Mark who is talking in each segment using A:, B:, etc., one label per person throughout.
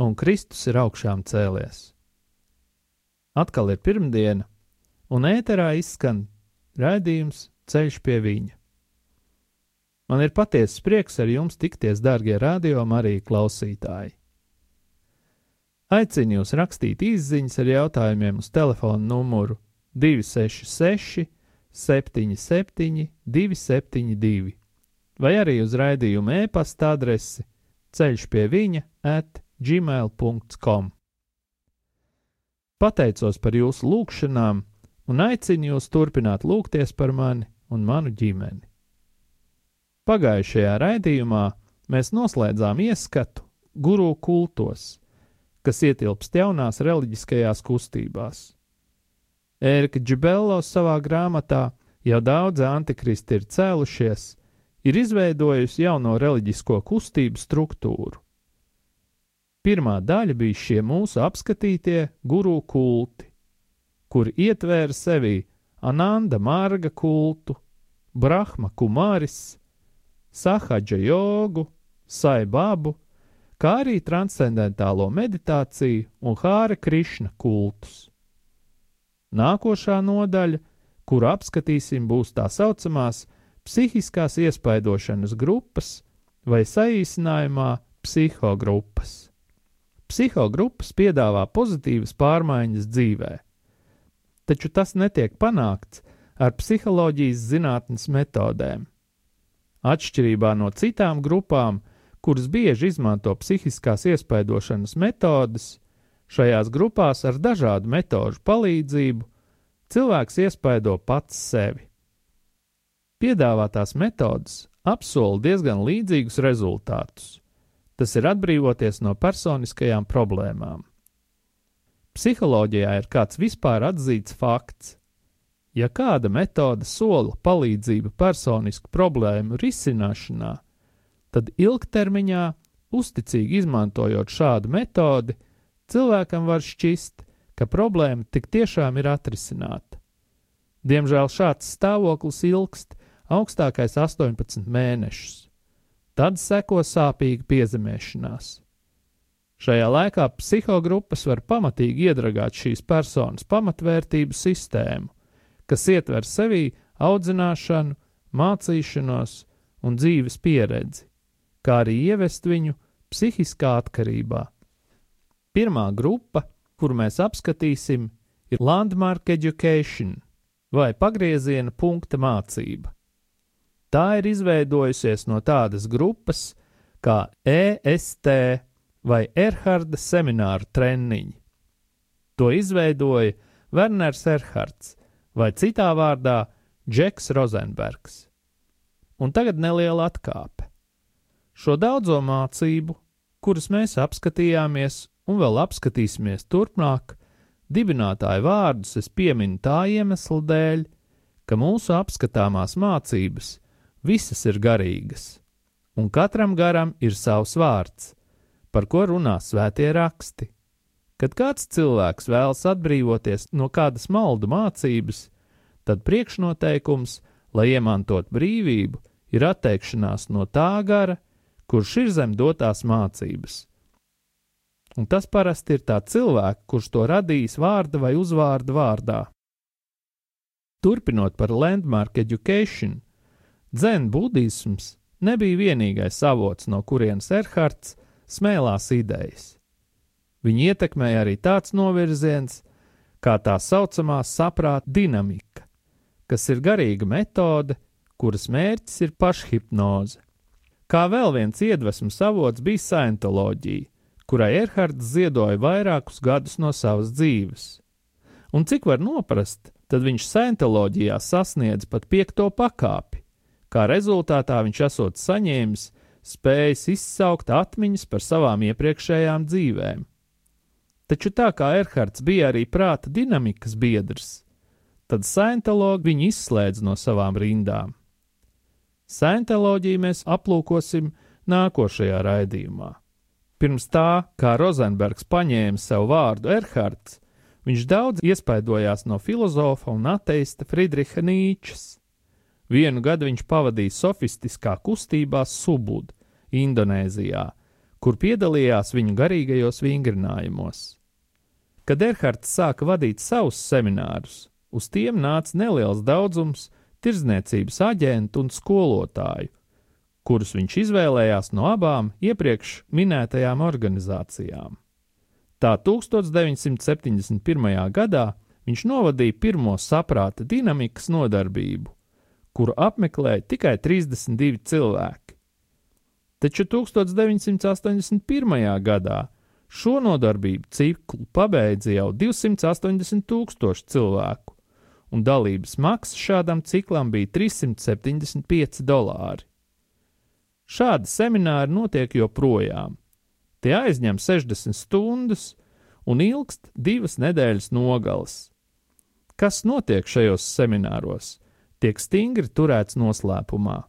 A: un Kristus ir augšām cēlies. Atkal ir pirmdiena, un ēterā izskan raidījums Ceļš pie viņa. Man ir patiesa prieks ar jums tikties, darbie radio Marija klausītāji. Aicinu jūs rakstīt īsiņas ar jautājumiem uz telefona numuru 266, 77, 272, vai arī uz raidījuma e-pasta adresi ceļš pie viņa at gmail.com. Pateicos par jūsu lūgšanām un aicinu jūs turpināt lūgties par mani un manu ģimeni. Pagājušajā raidījumā mēs noslēdzām ieskatu guru kultos, kas ietilpst jaunās reliģiskajās kustībās. Ērika Džibello savā grāmatā jau daudzi antikristi ir cēlušies, ir izveidojusi jauno reliģisko kustību struktūru. Pirmā daļa bija šie mūsu apskatītie guru kulti, kuri ietvēra sevī Ananda Marga kultu, Brahma Kumāris, Sahadža jogu, Saibabu, kā arī transcendentālo meditāciju un Hāra Krišna kultus. Nākošā nodaļa, kuru apskatīsim, būs tā saucamās psihiskās iespaidošanas grupas vai saīsinājumā psihogrupas. Psihogrupas piedāvā pozitīvas pārmaiņas dzīvē, taču tas netiek panākts ar psiholoģijas zinātnes metodēm. Atšķirībā no citām grupām, kuras bieži izmanto psihiskās iespaidošanas metodes, šajās grupās ar dažādu metožu palīdzību cilvēks iespaido pats sevi. Piedāvātās metodes apsola diezgan līdzīgus rezultātus. Tas ir atbrīvoties no personiskajām problēmām. Psiholoģijā ir kāds vispār atzīts fakts, Ja kāda metode sola palīdzību personisku problēmu risināšanā, tad ilgtermiņā, uzticīgi izmantojot šādu metodi, cilvēkam var šķist, ka problēma tik tiešām ir atrisināta. Diemžēl šāds stāvoklis ilgst augstākais 18 mēnešus. Tad seko sāpīga piezemēšanās. Šajā laikā psihogrupas var pamatīgi iedragāt šīs personas pamatvērtību sistēmu, kas ietver sevī audzināšanu, mācīšanos un dzīves pieredzi, kā arī ievest viņu psihiskā atkarībā. Pirmā grupa, kuru mēs apskatīsim, ir Landmark Education vai pagrieziena punkta mācība. Tā ir izveidojusies no tādas grupas kā EST vai Erharda semināru treniņi. To izveidoja Werners Erhards, vai citā vārdā Džeks Rozenbergs. Un tagad neliela atkāpe. Šo daudzo mācību, kuras mēs apskatījāmies un vēl apskatīsimies turpmāk, dibinātāju vārdus es pieminu tā iemesla dēļ, ka mūsu apskatāmās mācības visas ir garīgas, un katram garam ir savs vārds, par ko runā svētie raksti. Kad kāds cilvēks vēlas atbrīvoties no kādas maldu mācības, tad priekšnoteikums, lai iemantot brīvību, ir atteikšanās no tā gara, kurš ir zem dotās mācības. Un tas parasti ir tā cilvēks, kurš to radījis vārda vai uzvārda vārdā. Turpinot par landmark education, dzēn budisms nebija vienīgais avots, no kurienes Erhards smēlās idejas. Viņu ietekmēja arī tāds novirziens, kā tā saucamā saprāta dinamika, kas ir garīga metode, kuras mērķis ir pašhipnoze. Kā vēl viens iedvesmas avots bija scientoloģija, kurai Erhards ziedoja vairākus gadus no savas dzīves. Un cik var noprast, tad viņš scientoloģijā sasniedz pat piekto pakāpi, kā rezultātā viņš esot saņēmis spējis izsaukt atmiņas par savām iepriekšējām dzīvēm. Taču tā kā Erhards bija arī prāta dinamikas biedrs, tad Scientologi viņu izslēdz no savām rindām. Scientoloģiju mēs aplūkosim nākošajā raidījumā. Pirms tā, kā Rozenbergs paņēma sev vārdu Erhards, viņš daudz iespaidojās no filozofa un ateista Friedriha Nīčes. Vienu gadu viņš pavadīja sofistiskā kustībā Subud, Indonēzijā, kur piedalījās viņu garīgajos vingrinājumos. Kad Erhards sāka vadīt savus seminārus, uz tiem nāca neliels daudzums tirdzniecības aģentu un skolotāju, kurus viņš izvēlējās no abām iepriekš minētajām organizācijām. Tā 1971. gadā viņš novadīja pirmo saprāta dinamikas nodarbību, kuru apmeklēja tikai 32 cilvēki. Taču 1981. gadā šo nodarbību ciklu pabeidza jau 280 tūkstoši cilvēku, un dalības maksa šādam ciklam bija 375 dolāri. Šādi semināri notiek joprojām. Tie aizņem 60 stundas un ilgst divas nedēļas nogales. Kas notiek šajos semināros? Tiek stingri turēts noslēpumā.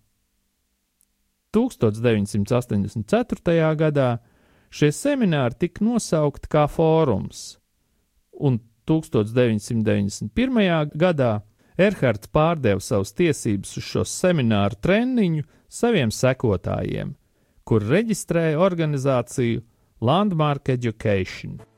A: 1984. gadā šie semināri tika nosaukti kā fórums, un 1991. gadā Erhards pārdeva savas tiesības uz šo semināru treniņu saviem sekotājiem, kur reģistrēja organizāciju Landmark Education.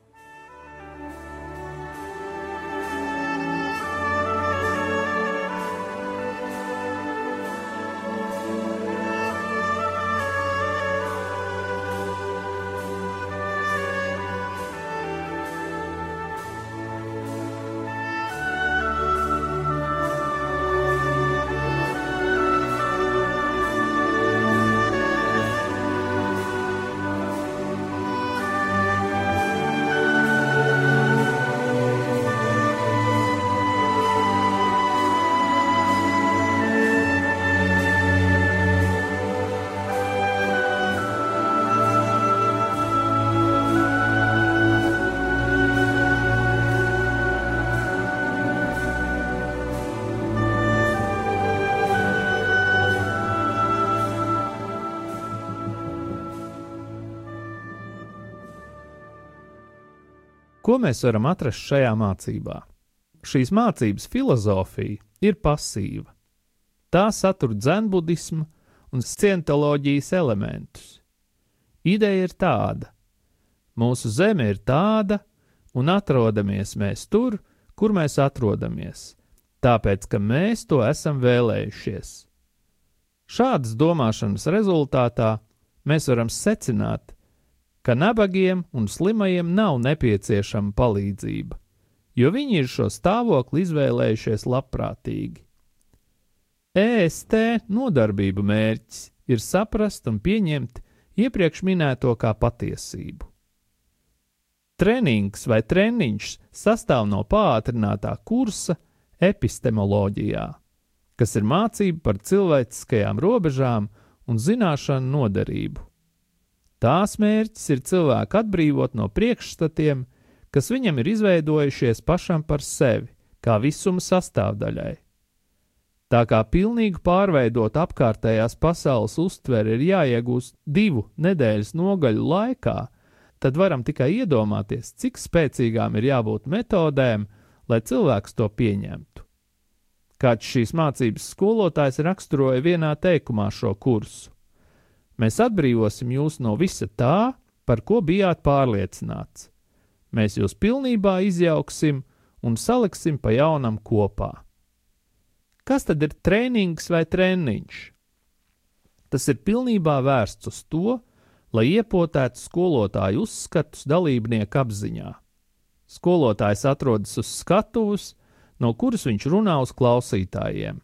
A: Ko mēs varam atrast šajā mācībā? Šīs mācības filozofija ir pasīva. Tā satur dzenbudismu un scientoloģijas elementus. Ideja ir tāda: mūsu zeme ir tāda, un atrodamies mēs tur, kur mēs atrodamies, tāpēc, ka mēs to esam vēlējušies. Šādas domāšanas rezultātā mēs varam secināt, ka nabagiem un slimajiem nav nepieciešama palīdzība, jo viņi ir šo stāvokli izvēlējušies labprātīgi. EST nodarbību mērķis ir saprast un pieņemt iepriekš minēto kā patiesību. Trenings vai treniņš sastāv no pātrinātā kursa epistemoloģijā, kas ir mācība par cilvēciskajām robežām un zināšanu noderību. Tās mērķis ir cilvēku atbrīvot no priekšstatiem, kas viņam ir izveidojušies pašam par sevi, kā visuma sastāvdaļai. Tā kā pilnīgi pārveidot apkārtējās pasaules uztveri ir jāiegūst divu nedēļas nogaļu laikā, tad varam tikai iedomāties, cik spēcīgām ir jābūt metodēm, lai cilvēks to pieņemtu. Kāds šīs mācības skolotājs raksturoja vienā teikumā šo kursu. Mēs atbrīvosim jūs no visa tā, par ko bijāt pārliecināts. Mēs jūs pilnībā izjauksim un saliksim pa jaunam kopā. Kas tad ir treniņš vai treniņš? Tas ir pilnībā vērsts uz to, lai iepotētu skolotāju uzskatus dalībnieku apziņā. Skolotājs atrodas uz skatuves, no kuras viņš runā uz klausītājiem.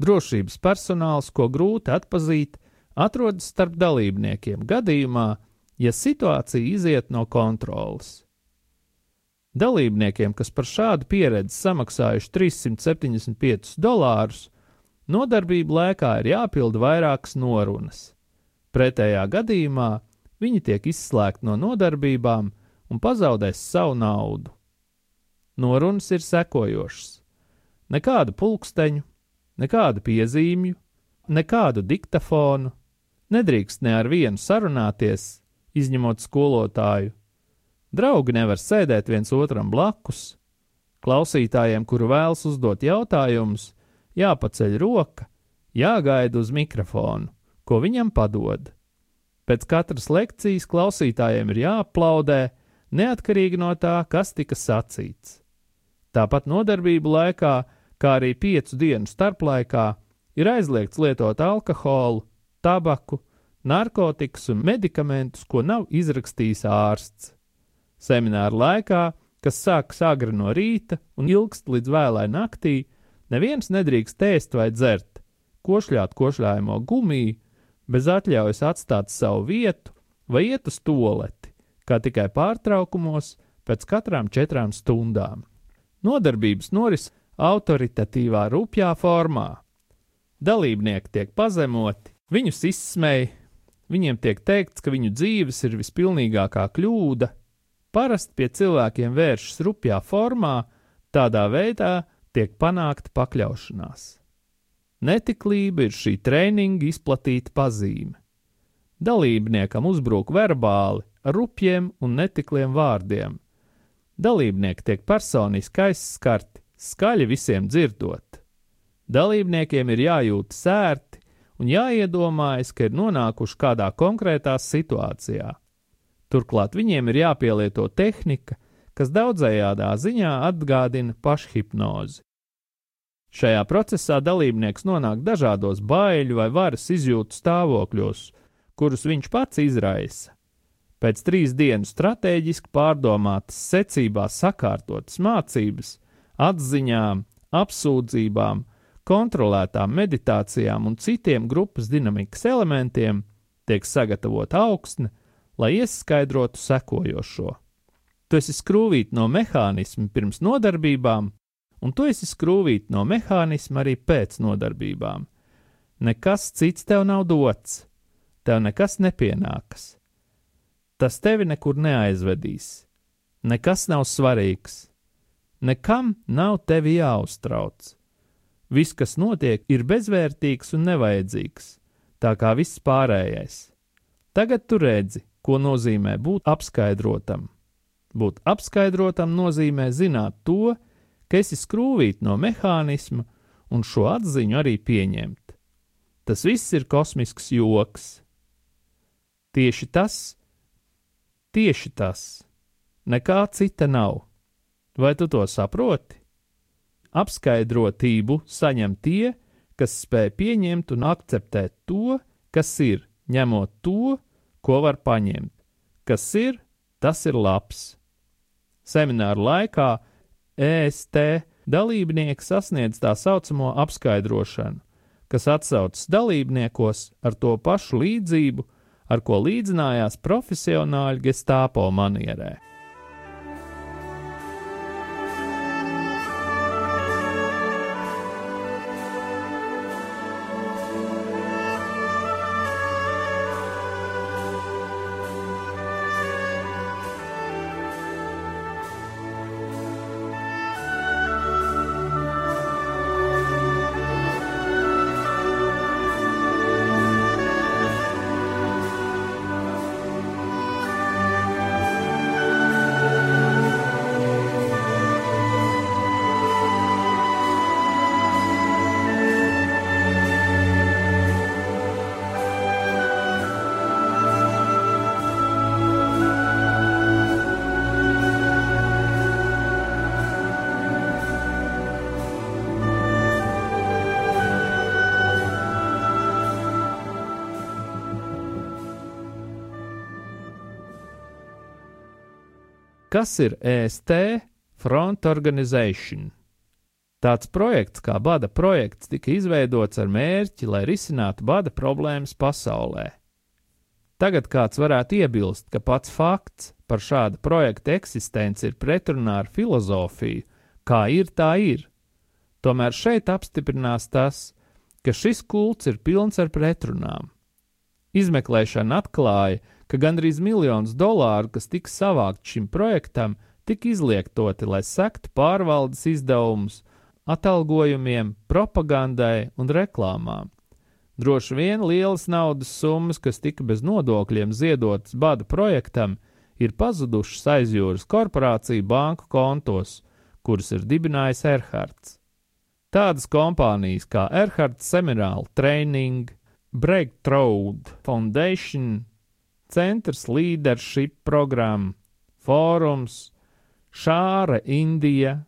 A: Drošības personāls, ko grūti atpazīt, atrodas starp dalībniekiem gadījumā, ja situācija iziet no kontrolas. Dalībniekiem, kas par šādu pieredzi samaksājuši 375 dolārus, nodarbību laikā ir jāpilda vairākas norunas. Pretējā gadījumā viņi tiek izslēgti no nodarbībām un pazaudēs savu naudu. Norunas ir sekojošas: nekādu pulksteņu, nekādu piezīmju, nekādu diktafonu, nedrīkst ne ar vienu sarunāties, izņemot skolotāju. Draugi nevar sēdēt viens otram blakus. Klausītājiem, kuru vēlas uzdot jautājumus, jāpaceļ roka, jāgaida uz mikrofonu, ko viņam padod. Pēc katras lekcijas klausītājiem ir jāaplaudē, neatkarīgi no tā, kas tika sacīts. Tāpat nodarbību laikā, kā arī piecu dienu starplaikā, ir aizliegts lietot alkoholu, tabaku, narkotikas un medikamentus, ko nav izrakstījis ārsts. Semināra laikā, kas sākas agri no rīta un ilgst līdz vēlai naktī, neviens nedrīkst ēst vai dzert, košļāt košļājamo gumiju, bez atļaujas atstāt savu vietu vai iet uz toleti, kā tikai pārtraukumos pēc katrām četrām stundām. Nodarbības noris autoritatīvā rupjā formā. Dalībnieki tiek pazemoti, viņus izsmēja, Viņiem tiek teikts, ka viņu dzīves ir vispilnīgākā kļūda. Parasti pie cilvēkiem vēršas rupjā formā, tādā veidā tiek panākta pakļaušanās. Netiklība ir šī treniņa izplatīta pazīme. Dalībniekam uzbruk verbāli ar rupjiem un netikliem vārdiem. Dalībnieki tiek personiski aizskarti, skaļi visiem dzirdot. Dalībniekiem ir jājūt sērti un jāiedomājas, ka ir nonākuši kādā konkrētā situācijā. Turklāt viņiem ir jāpielieto tehnika, kas daudzējādā ziņā atgādina pašhipnozi. Šajā procesā dalībnieks nonāk dažādos baiļu vai varas izjūtu stāvokļos, kurus viņš pats izraisa. Pēc trīs dienu stratēģiski pārdomātas secībā sakārtotas mācības, atziņām, apsūdzībām, kontrolētām meditācijām un citiem grupas dinamikas elementiem tiek sagatavota augsne, lai ieskaidrotu sekojošo. Tu esi skrūvīt no mehānisma pirms nodarbībām, un tu esi skrūvīt no mehānisma arī pēc nodarbībām. Nekas cits tev nav dots, tev nekas nepienākas. Tas tevi nekur neaizvedīs, nekas nav svarīgs, nekam nav tevi jāuztrauc. Viss, kas notiek, ir bezvērtīgs un nevajadzīgs, tā kā viss pārējais. Tagad tu redzi, ko nozīmē būt apskaidrotam. Būt apskaidrotam nozīmē zināt to, ka esi skrūvīt no mehānisma un šo atziņu arī pieņemt. Tas viss ir kosmisks joks. Tieši tas, tieši tas, nekā cita nav. Vai tu to saproti? Apskaidrotību saņem tie, kas spēj pieņemt un akceptēt to, kas ir, ņemot to, ko var paņemt. Kas ir, tas ir labs. Semināra laikā EST dalībnieki sasniedz tā saucamo apskaidrošanu, kas atsaucas dalībniekos ar to pašu līdzību, ar ko līdzinājās profesionāļi gestāpo manierē. Kas ir EST Front Organization? Tāds projekts kā Bada projekts tika izveidots ar mērķi, lai risinātu bada problēmas pasaulē. Tagad kāds varētu iebilst, ka pats fakts par šāda projekta eksistenci ir pretrunā ar filozofiju, kā ir, tā ir. Tomēr šeit apstiprinās tas, ka šis kults ir pilns ar pretrunām. Izmeklēšana atklāja, ka gandrīz miljons dolāru, kas tika savākt šim projektam, tika izlietoti, lai sektu pārvaldes izdevumus, atalgojumiem, propagandai un reklāmām. Droši vien lielas naudas summas, kas tika bez nodokļiem ziedotas bada projektam, ir pazudušas aizjūras korporāciju banku kontos, kuras ir dibinājis Erhards. Tādas kompānijas kā Erhards Seminal Training, Breakthrough Foundation, Centrs Leadership Programma, Fórums, Šāra Indija,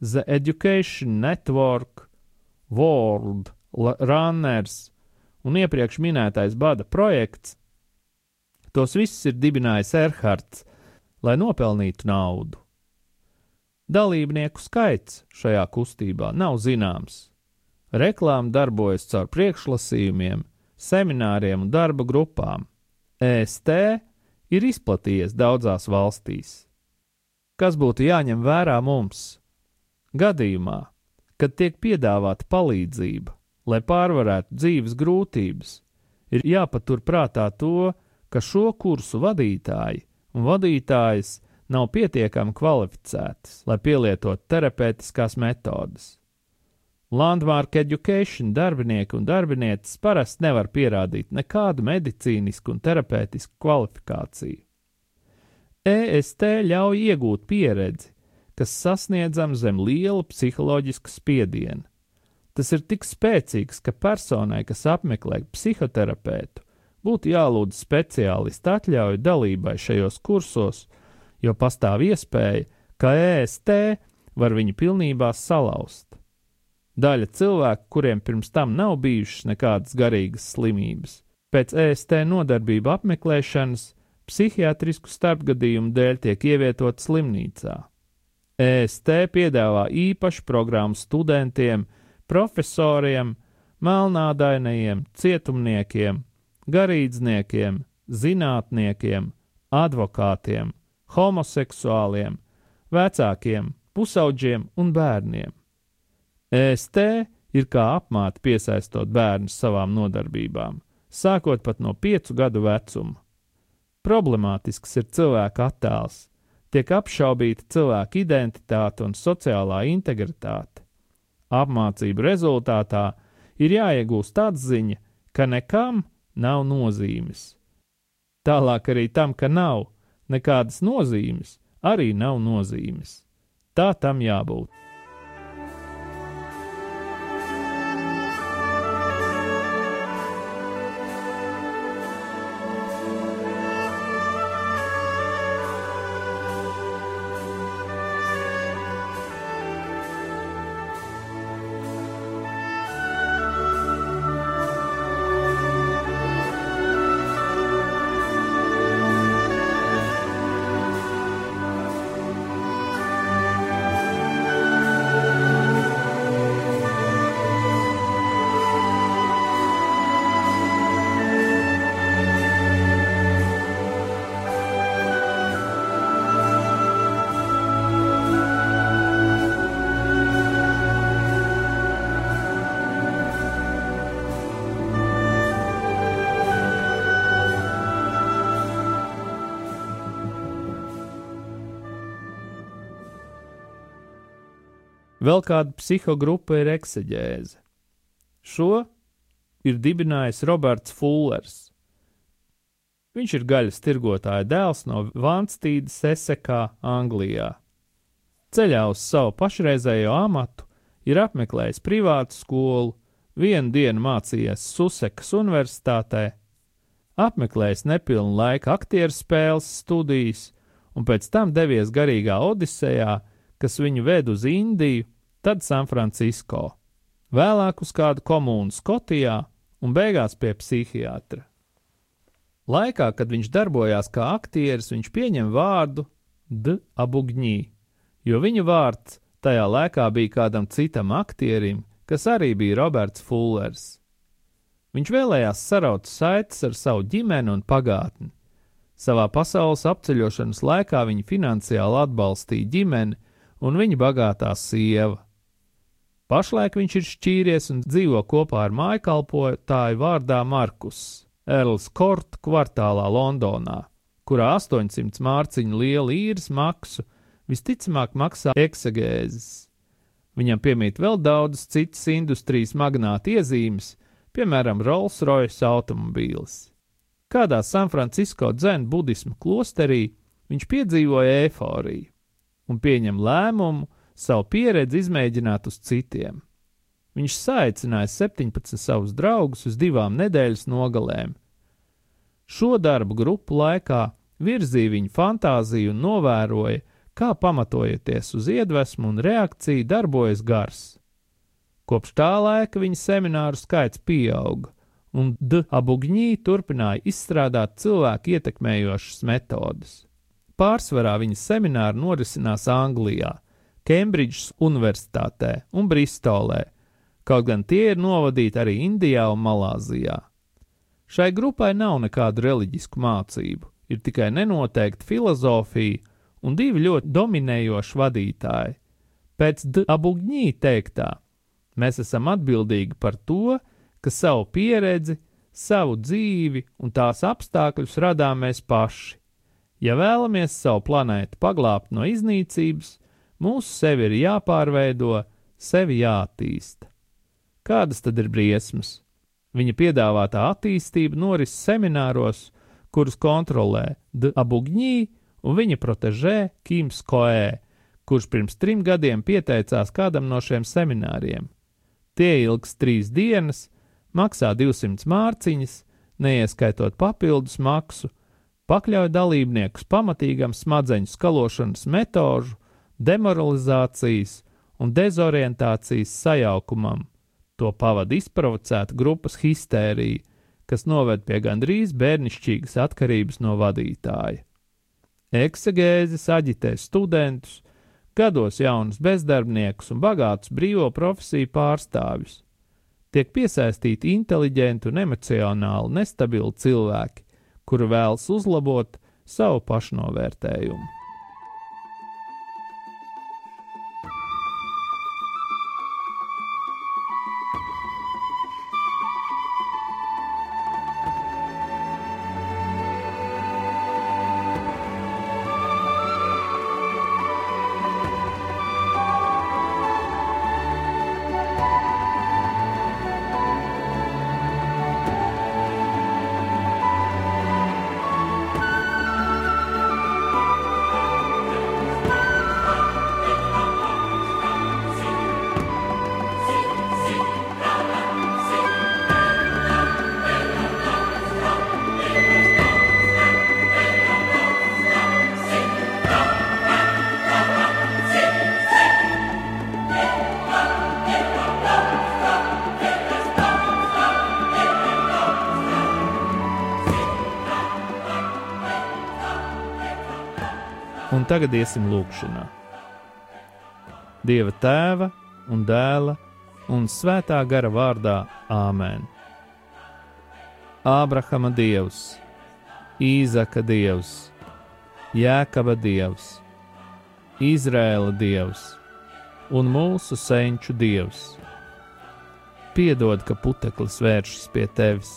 A: The Education Network, World Runners un iepriekš minētais bada projekts Tos visus ir dibinājis Erhards, lai nopelnītu naudu. Dalībnieku skaits šajā kustībā nav zināms. Reklāma darbojas caur priekšlasījumiem, semināriem un darba grupām. EST ir izplatījies daudzās valstīs. Kas būtu jāņem vērā mums? Gadījumā, kad tiek piedāvāta palīdzība, lai pārvarētu dzīves grūtības, ir jāpatur prātā to, ka šo kursu vadītāji un vadītājas nav pietiekami kvalificētas, lai pielietotu terapeitiskās metodes. Landmark Education darbinieki un darbinieces parasti nevar pierādīt nekādu medicīnisku un terapeitisku kvalifikāciju. EST ļauj iegūt pieredzi, kas sasniedzama zem liela psiholoģiska spiediena. Tas ir tik spēcīgs, ka personai, kas apmeklē psihoterapeitu, būtu jālūdz speciālistu atļauju dalībai šajos kursos, jo pastāv iespēja, ka EST var viņu pilnībā salauzt. Daļa cilvēku, kuriem pirms tam nav bijušas nekādas garīgas slimības, pēc EST nodarbību apmeklēšanas psihiatrisku starpgadījumu dēļ tiek ievietota slimnīcā. EST piedāvā īpašu programmu studentiem, profesoriem, melnādainajiem, cietumniekiem, garīdzniekiem, zinātniekiem, advokātiem, homoseksuāliem, vecākiem, pusauģiem un bērniem. EST ir kā apmāte piesaistot bērnus savām nodarbībām, sākot pat no piecu gadu vecuma. Problemātisks ir cilvēka attēls, tiek apšaubīta cilvēka identitāte un sociālā integritāte. Apmācību rezultātā ir jāiegūst atziņa, ka nekam nav nozīmes. Tālāk arī tam, ka nav nekādas nozīmes, arī nav nozīmes. Tā tam jābūt. Vēl kāda psihogrupa ir ekseģēze. Šo ir dibinājis Roberts Fullers. Viņš ir gaļas tirgotāja dēls no Vanstīdas Esekā, Anglijā. Ceļā uz savu pašreizējo amatu ir apmeklējis privātu skolu, vienu dienu mācījies Susekas Universitātē, apmeklējis nepilnu laika aktieru spēles studijas un pēc tam devies garīgā odisejā, kas viņu ved uz Indiju tad San Francisco, vēlāk uz kādu komūnu Skotijā un beigās pie psihiatra. Laikā, kad viņš darbojās kā aktieris, viņš pieņem vārdu D. Abugņī, jo viņa vārds tajā laikā bija kādam citam aktierim, kas arī bija Roberts Fullers. Viņš vēlējās saraut saites ar savu ģimeni un pagātni. Savā pasaules apceļošanas laikā viņa finansiāli atbalstīja ģimeni un viņa bagātā sieva. Pašlaik viņš ir šķīries un dzīvo kopā ar mājkalpotāju vārdā Markus. Erls Korta kvartālā Londonā, kurā 800 mārciņu liela īres maksu visticamāk maksā eksegēzes. Viņam piemīt vēl daudzas citas industrijas magnāta iezīmes, piemēram, Rolls-Royce automobīlis. Kādā San Francisco dzēnu budismu klosterī viņš piedzīvoja eifóriju un pieņem lēmumu savu pieredzi izmēģināt uz citiem. Viņš saicināja 17 savus draugus uz divām nedēļas nogalēm. Šo darbu grupu laikā virzīja viņa fantāziju un novēroja, kā pamatojoties uz iedvesmu un reakciju darbojas gars. Kopš tā laika viņa semināru skaits pieauga, un D. Abugņī turpināja izstrādāt cilvēku ietekmējošas metodes. Pārsvarā viņa semināri norisinās Anglijā, Kembridžas Universitātē un Bristolē, kaut gan tie ir novadīti arī Indijā un Malāzijā. Šai grupai nav nekādu reliģisku mācību, ir tikai nenoteikta filozofija un divi ļoti dominējoši vadītāji. Pēc Dabugņī teiktā, mēs esam atbildīgi par to, ka savu pieredzi, savu dzīvi un tās apstākļus radām mēs paši. Ja vēlamies savu planētu paglābt no iznīcības, mūsu sevi ir jāpārveido, sevi jāattīsta. Kādas tad ir briesmas? Viņa piedāvātā attīstība norises semināros, kurus kontrolē Dabugņī un viņa protežē Kims Koē, kurš pirms trim gadiem pieteicās kādam no šiem semināriem. Tie ilgs trīs dienas, maksā 200 mārciņas, neieskaitot papildus maksu, pakļauj dalībniekus pamatīgam smadzeņu skalošanas metožu, demoralizācijas un dezorientācijas sajaukumam. To pavada izprovocēta grupas histērija, kas noved pie gandrīz bērnišķīgas atkarības no vadītāja. Eksegēzes aģitē studentus, gados jaunus bezdarbniekus un bagātus brīvo profesiju pārstāvjus. Tiek piesaistīti inteliģenti un emocionāli nestabili cilvēki, kuri vēlas uzlabot savu pašnovērtējumu. Un tagad iesim lūkšanā. Dieva tēva un dēla un svētā gara vārdā Āmen. Ābrahama dievs, Īzaka dievs, Jēkaba dievs, Izrēla dievs un mūsu senču dievs. Piedod, ka puteklis vēršas pie tevis.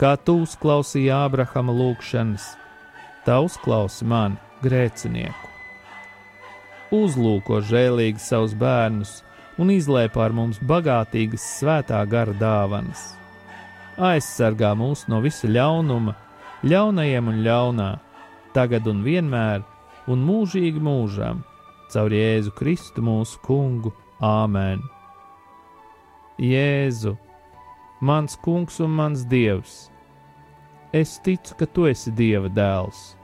A: Kā tu uzklausīji Ābrahama lūgšanas, tā uzklausi mani grēcinieku. Uzlūko žēlīgi savus bērnus un izlēj pār mums bagātīgas svētā gara dāvanas. Aizsargā mūs no visa ļaunuma, ļaunajiem un ļaunā, tagad un vienmēr, un mūžīgi mūžam, caur Jēzu Kristu mūsu kungu. Āmen! Jēzu, mans kungs un mans dievs! Es ticu, ka tu esi Dieva dēls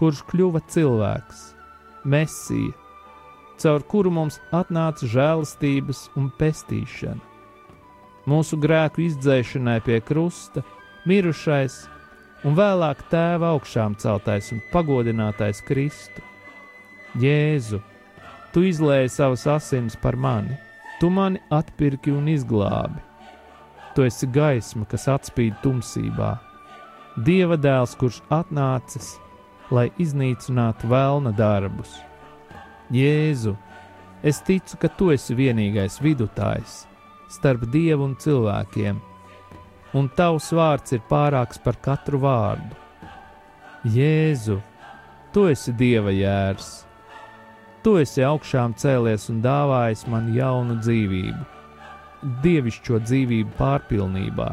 A: kurš kļuva cilvēks, Mēsija, caur kuru mums atnāca žēlastības un pestīšana. Mūsu grēku izdzēšanai pie krusta, mirušais un vēlāk tēva augšām celtais un pagodinātais Kristu. Jēzu, tu izlēji savas asinis par mani, tu mani atpirki un izglābi. Tu esi gaisma, kas atspīd tumsībā, Dieva dēls, kurš atnācis lai iznīcinātu vēlna darbus. Jēzu, es ticu, ka tu esi vienīgais vidutājs starp dievu un cilvēkiem, un tavs vārds ir pārāks par katru vārdu. Jēzu, tu esi dieva jērs, tu esi augšām cēlies un dāvājis man jaunu dzīvību, dievišķo dzīvību pārpilnībā.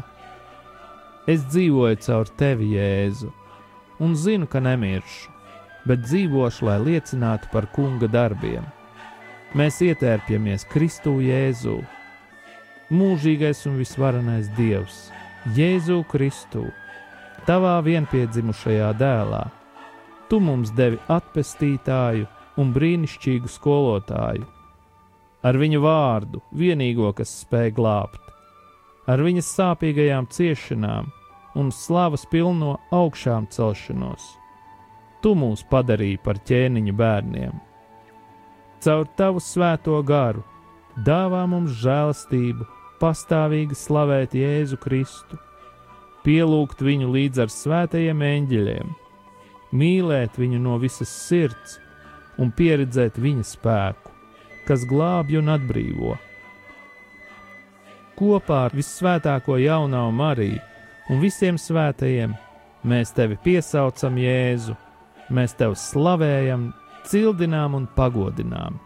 A: Es dzīvoju caur tevi, Jēzu, un zinu, ka nemiršu, bet dzīvošu, lai liecinātu par kunga darbiem. Mēs ietērpjamies Kristū Jēzū, mūžīgais un visvarenais Dievs Jēzu Kristu, tavā vienpiedzimušajā dēlā. Tu mums devi atpestītāju un brīnišķīgu skolotāju. Ar viņu vārdu, vienīgo, kas spēj glābt, ar viņas sāpīgajām ciešanām un slavas pilno augšām celšanos. Tu mūs padarīji par ķēniņa bērniem. Caur tavu svēto garu dāvā mums žēlastību pastāvīgi slavēt Jēzu Kristu, pielūgt viņu līdz ar svētajiem eņģeļiem, mīlēt viņu no visas sirds un pieredzēt viņa spēku, kas glābj un atbrīvo. Kopā ar vissvētāko jaunā Mariju un visiem svētajiem mēs tevi piesaucam Jēzu, mēs tevi slavējam, cildinām un pagodinām.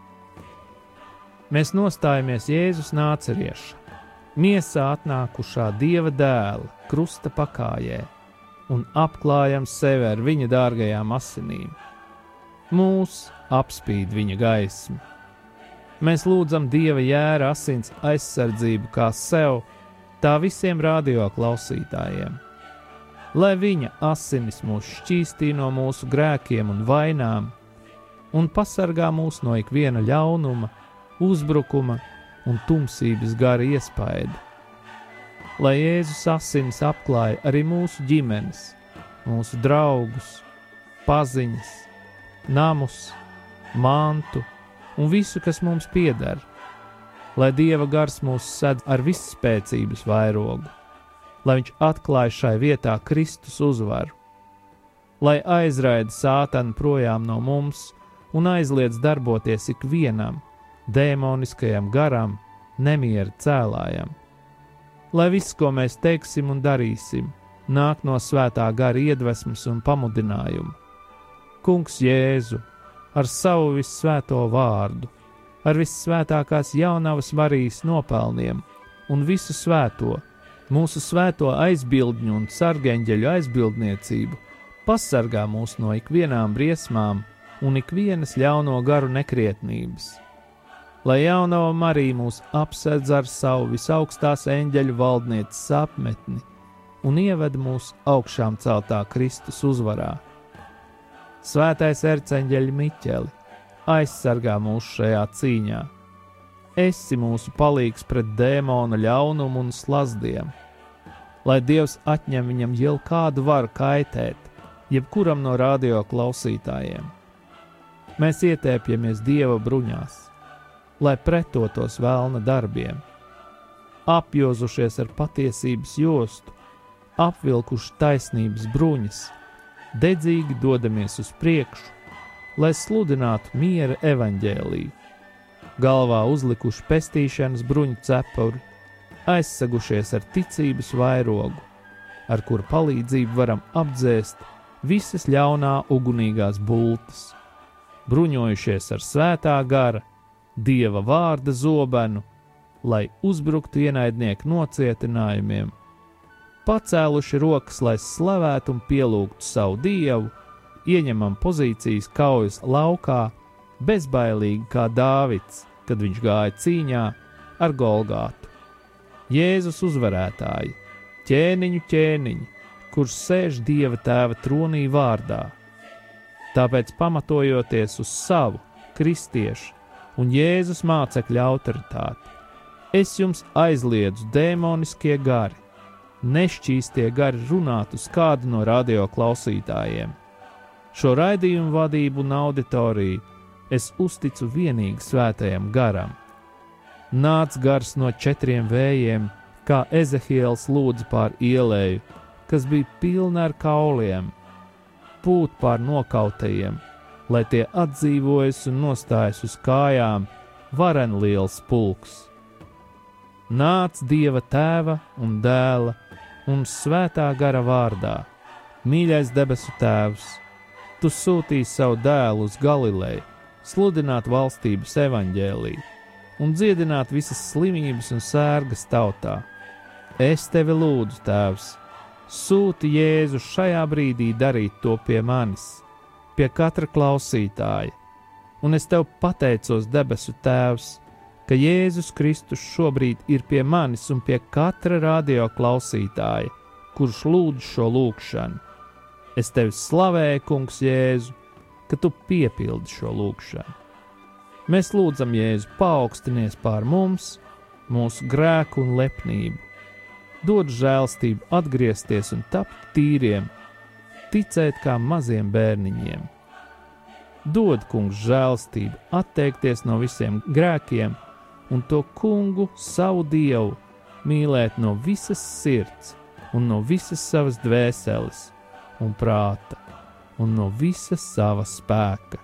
A: Mēs nostājamies Jēzus nācerieša, miesā atnākušā dieva dēla krusta pakājē un apklājam sevi ar viņa dārgajām asinīm. Mūs apspīd viņa gaisma. Mēs lūdzam dieva jēra asins aizsardzību kā sev, tā visiem radio klausītājiem. Lai viņa asinis mūs šķīstī no mūsu grēkiem un vainām, un pasargā mūs no ikviena ļaunuma, uzbrukuma un tumsības gara iespaidi. Lai Jēzus asins apklāja arī mūsu ģimenes, mūsu draugus, paziņas, namus, mantu un visu, kas mums pieder, lai Dieva gars mūs sedz ar visspēcības vairogu, lai Viņš atklāj šai vietā Kristus uzvaru, lai aizraida sātanu projām no mums un aizliedz darboties ikvienam, dēmoniskajam garam, nemiera cēlājam. Lai viss, ko mēs teiksim un darīsim, nāk no svētā gara iedvesmas un pamudinājuma. Kungs Jēzu ar savu visvēto vārdu, ar visvētākās jaunavas Marijas nopelniem un visu svēto, mūsu svēto aizbildņu un sargeņģeļu aizbildniecību, pasargā mūs no ikvienām briesmām un ikvienas ļauno garu nekrietnības lai jaunava Marija mūs apsedz ar savu visaugstās eņģeļu valdnieces apmetni un ieved mūs augšām celtā Kristus uzvarā. Svētais erceņģeļa Miķeli aizsargā mūs šajā cīņā. Esi mūsu palīgs pret dēmona ļaunumu un slazdiem, lai Dievs atņem viņam jau kādu varu kaitēt, jebkuram no radio klausītājiem. Mēs ietēpjamies Dieva bruņās lai pretotos vēlna darbiem. Apjozušies ar patiesības jostu, apvilkuši taisnības bruņas, dedzīgi dodamies uz priekšu, lai sludinātu miera evaņģēlīju. Galvā uzlikuši pestīšanas bruņu cepuri, aizsagušies ar ticības vairogu, ar kuru palīdzību varam apdzēst visas ļaunā ugunīgās bultas, bruņojušies ar svētā gara, dieva vārda zobenu, lai uzbruktu ienaidnieku nocietinājumiem, pacēluši rokas, lai slavētu un pielūgtu savu dievu, ieņemam pozīcijas kaujas laukā, bezbailīgi kā Dāvids, kad viņš gāja cīņā ar Golgātu. Jēzus uzvarētāji, ķēniņu ķēniņi, kurš sēž Dieva tēva tronī vārdā. Tāpēc, pamatojoties uz savu kristiešu un Jēzus mācekļa autoritāti. Es jums aizliedzu demoniskie gari, nešķīstie gari runāt uz kādu no radio klausītājiem. Šo raidījumu vadību un auditoriju es uzticu vienīgi svētajam garam. Nāc gars no četriem vējiem, kā Ezehiels lūdza pār ielēju, kas bija pilna ar kauliem, pūt pār nokautajiem, lai tie atdzīvojas un nostājas uz kājām, varen liels pulks. Nāc Dieva tēva un dēla un svētā gara vārdā. Mīļais debesu Tēvs, Tu sūtīji savu dēlu uz Galileju, sludināt valstības evaņģēlīju un dziedināt visas slimības un sērgas tautā. Es tevi lūdzu, Tēvs, sūti Jēzu šajā brīdī darīt to pie manis, pie katra klausītāja, un es tev pateicos, debesu Tēvs, ka Jēzus Kristus šobrīd ir pie manis un pie katra radio klausītāja, kurš lūdz šo lūgšanu. Es tevi slavēju, Kungs, Jēzu, ka tu piepildi šo lūgšanu. Mēs lūdzam, Jēzu, paaugstinies pār mums, mūsu grēku un lepnību. Dod žēlstību, atgriezties un tapt tīriem, ticēt kā maziem bērniņiem. Dod, kungs, žēlstību, atteikties no visiem grēkiem un to kungu, savu dievu, mīlēt no visas sirds un no visas savas dvēseles un prāta un no visas savas spēka.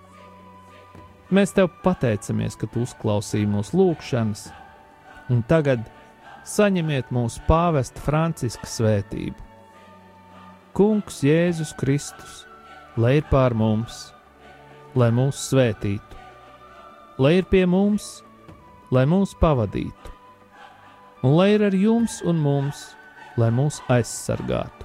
A: Mēs tev pateicamies, ka tu uzklausīji mūsu lūgšanas, un tagad saņemiet mūsu pāvesta Franciska svētību. Kungs Jēzus Kristus, lai ir pār mums, lai mūs svētītu, lai ir pie mums, lai mūs pavadītu, un lai ir ar jums un mums, lai mūs aizsargātu,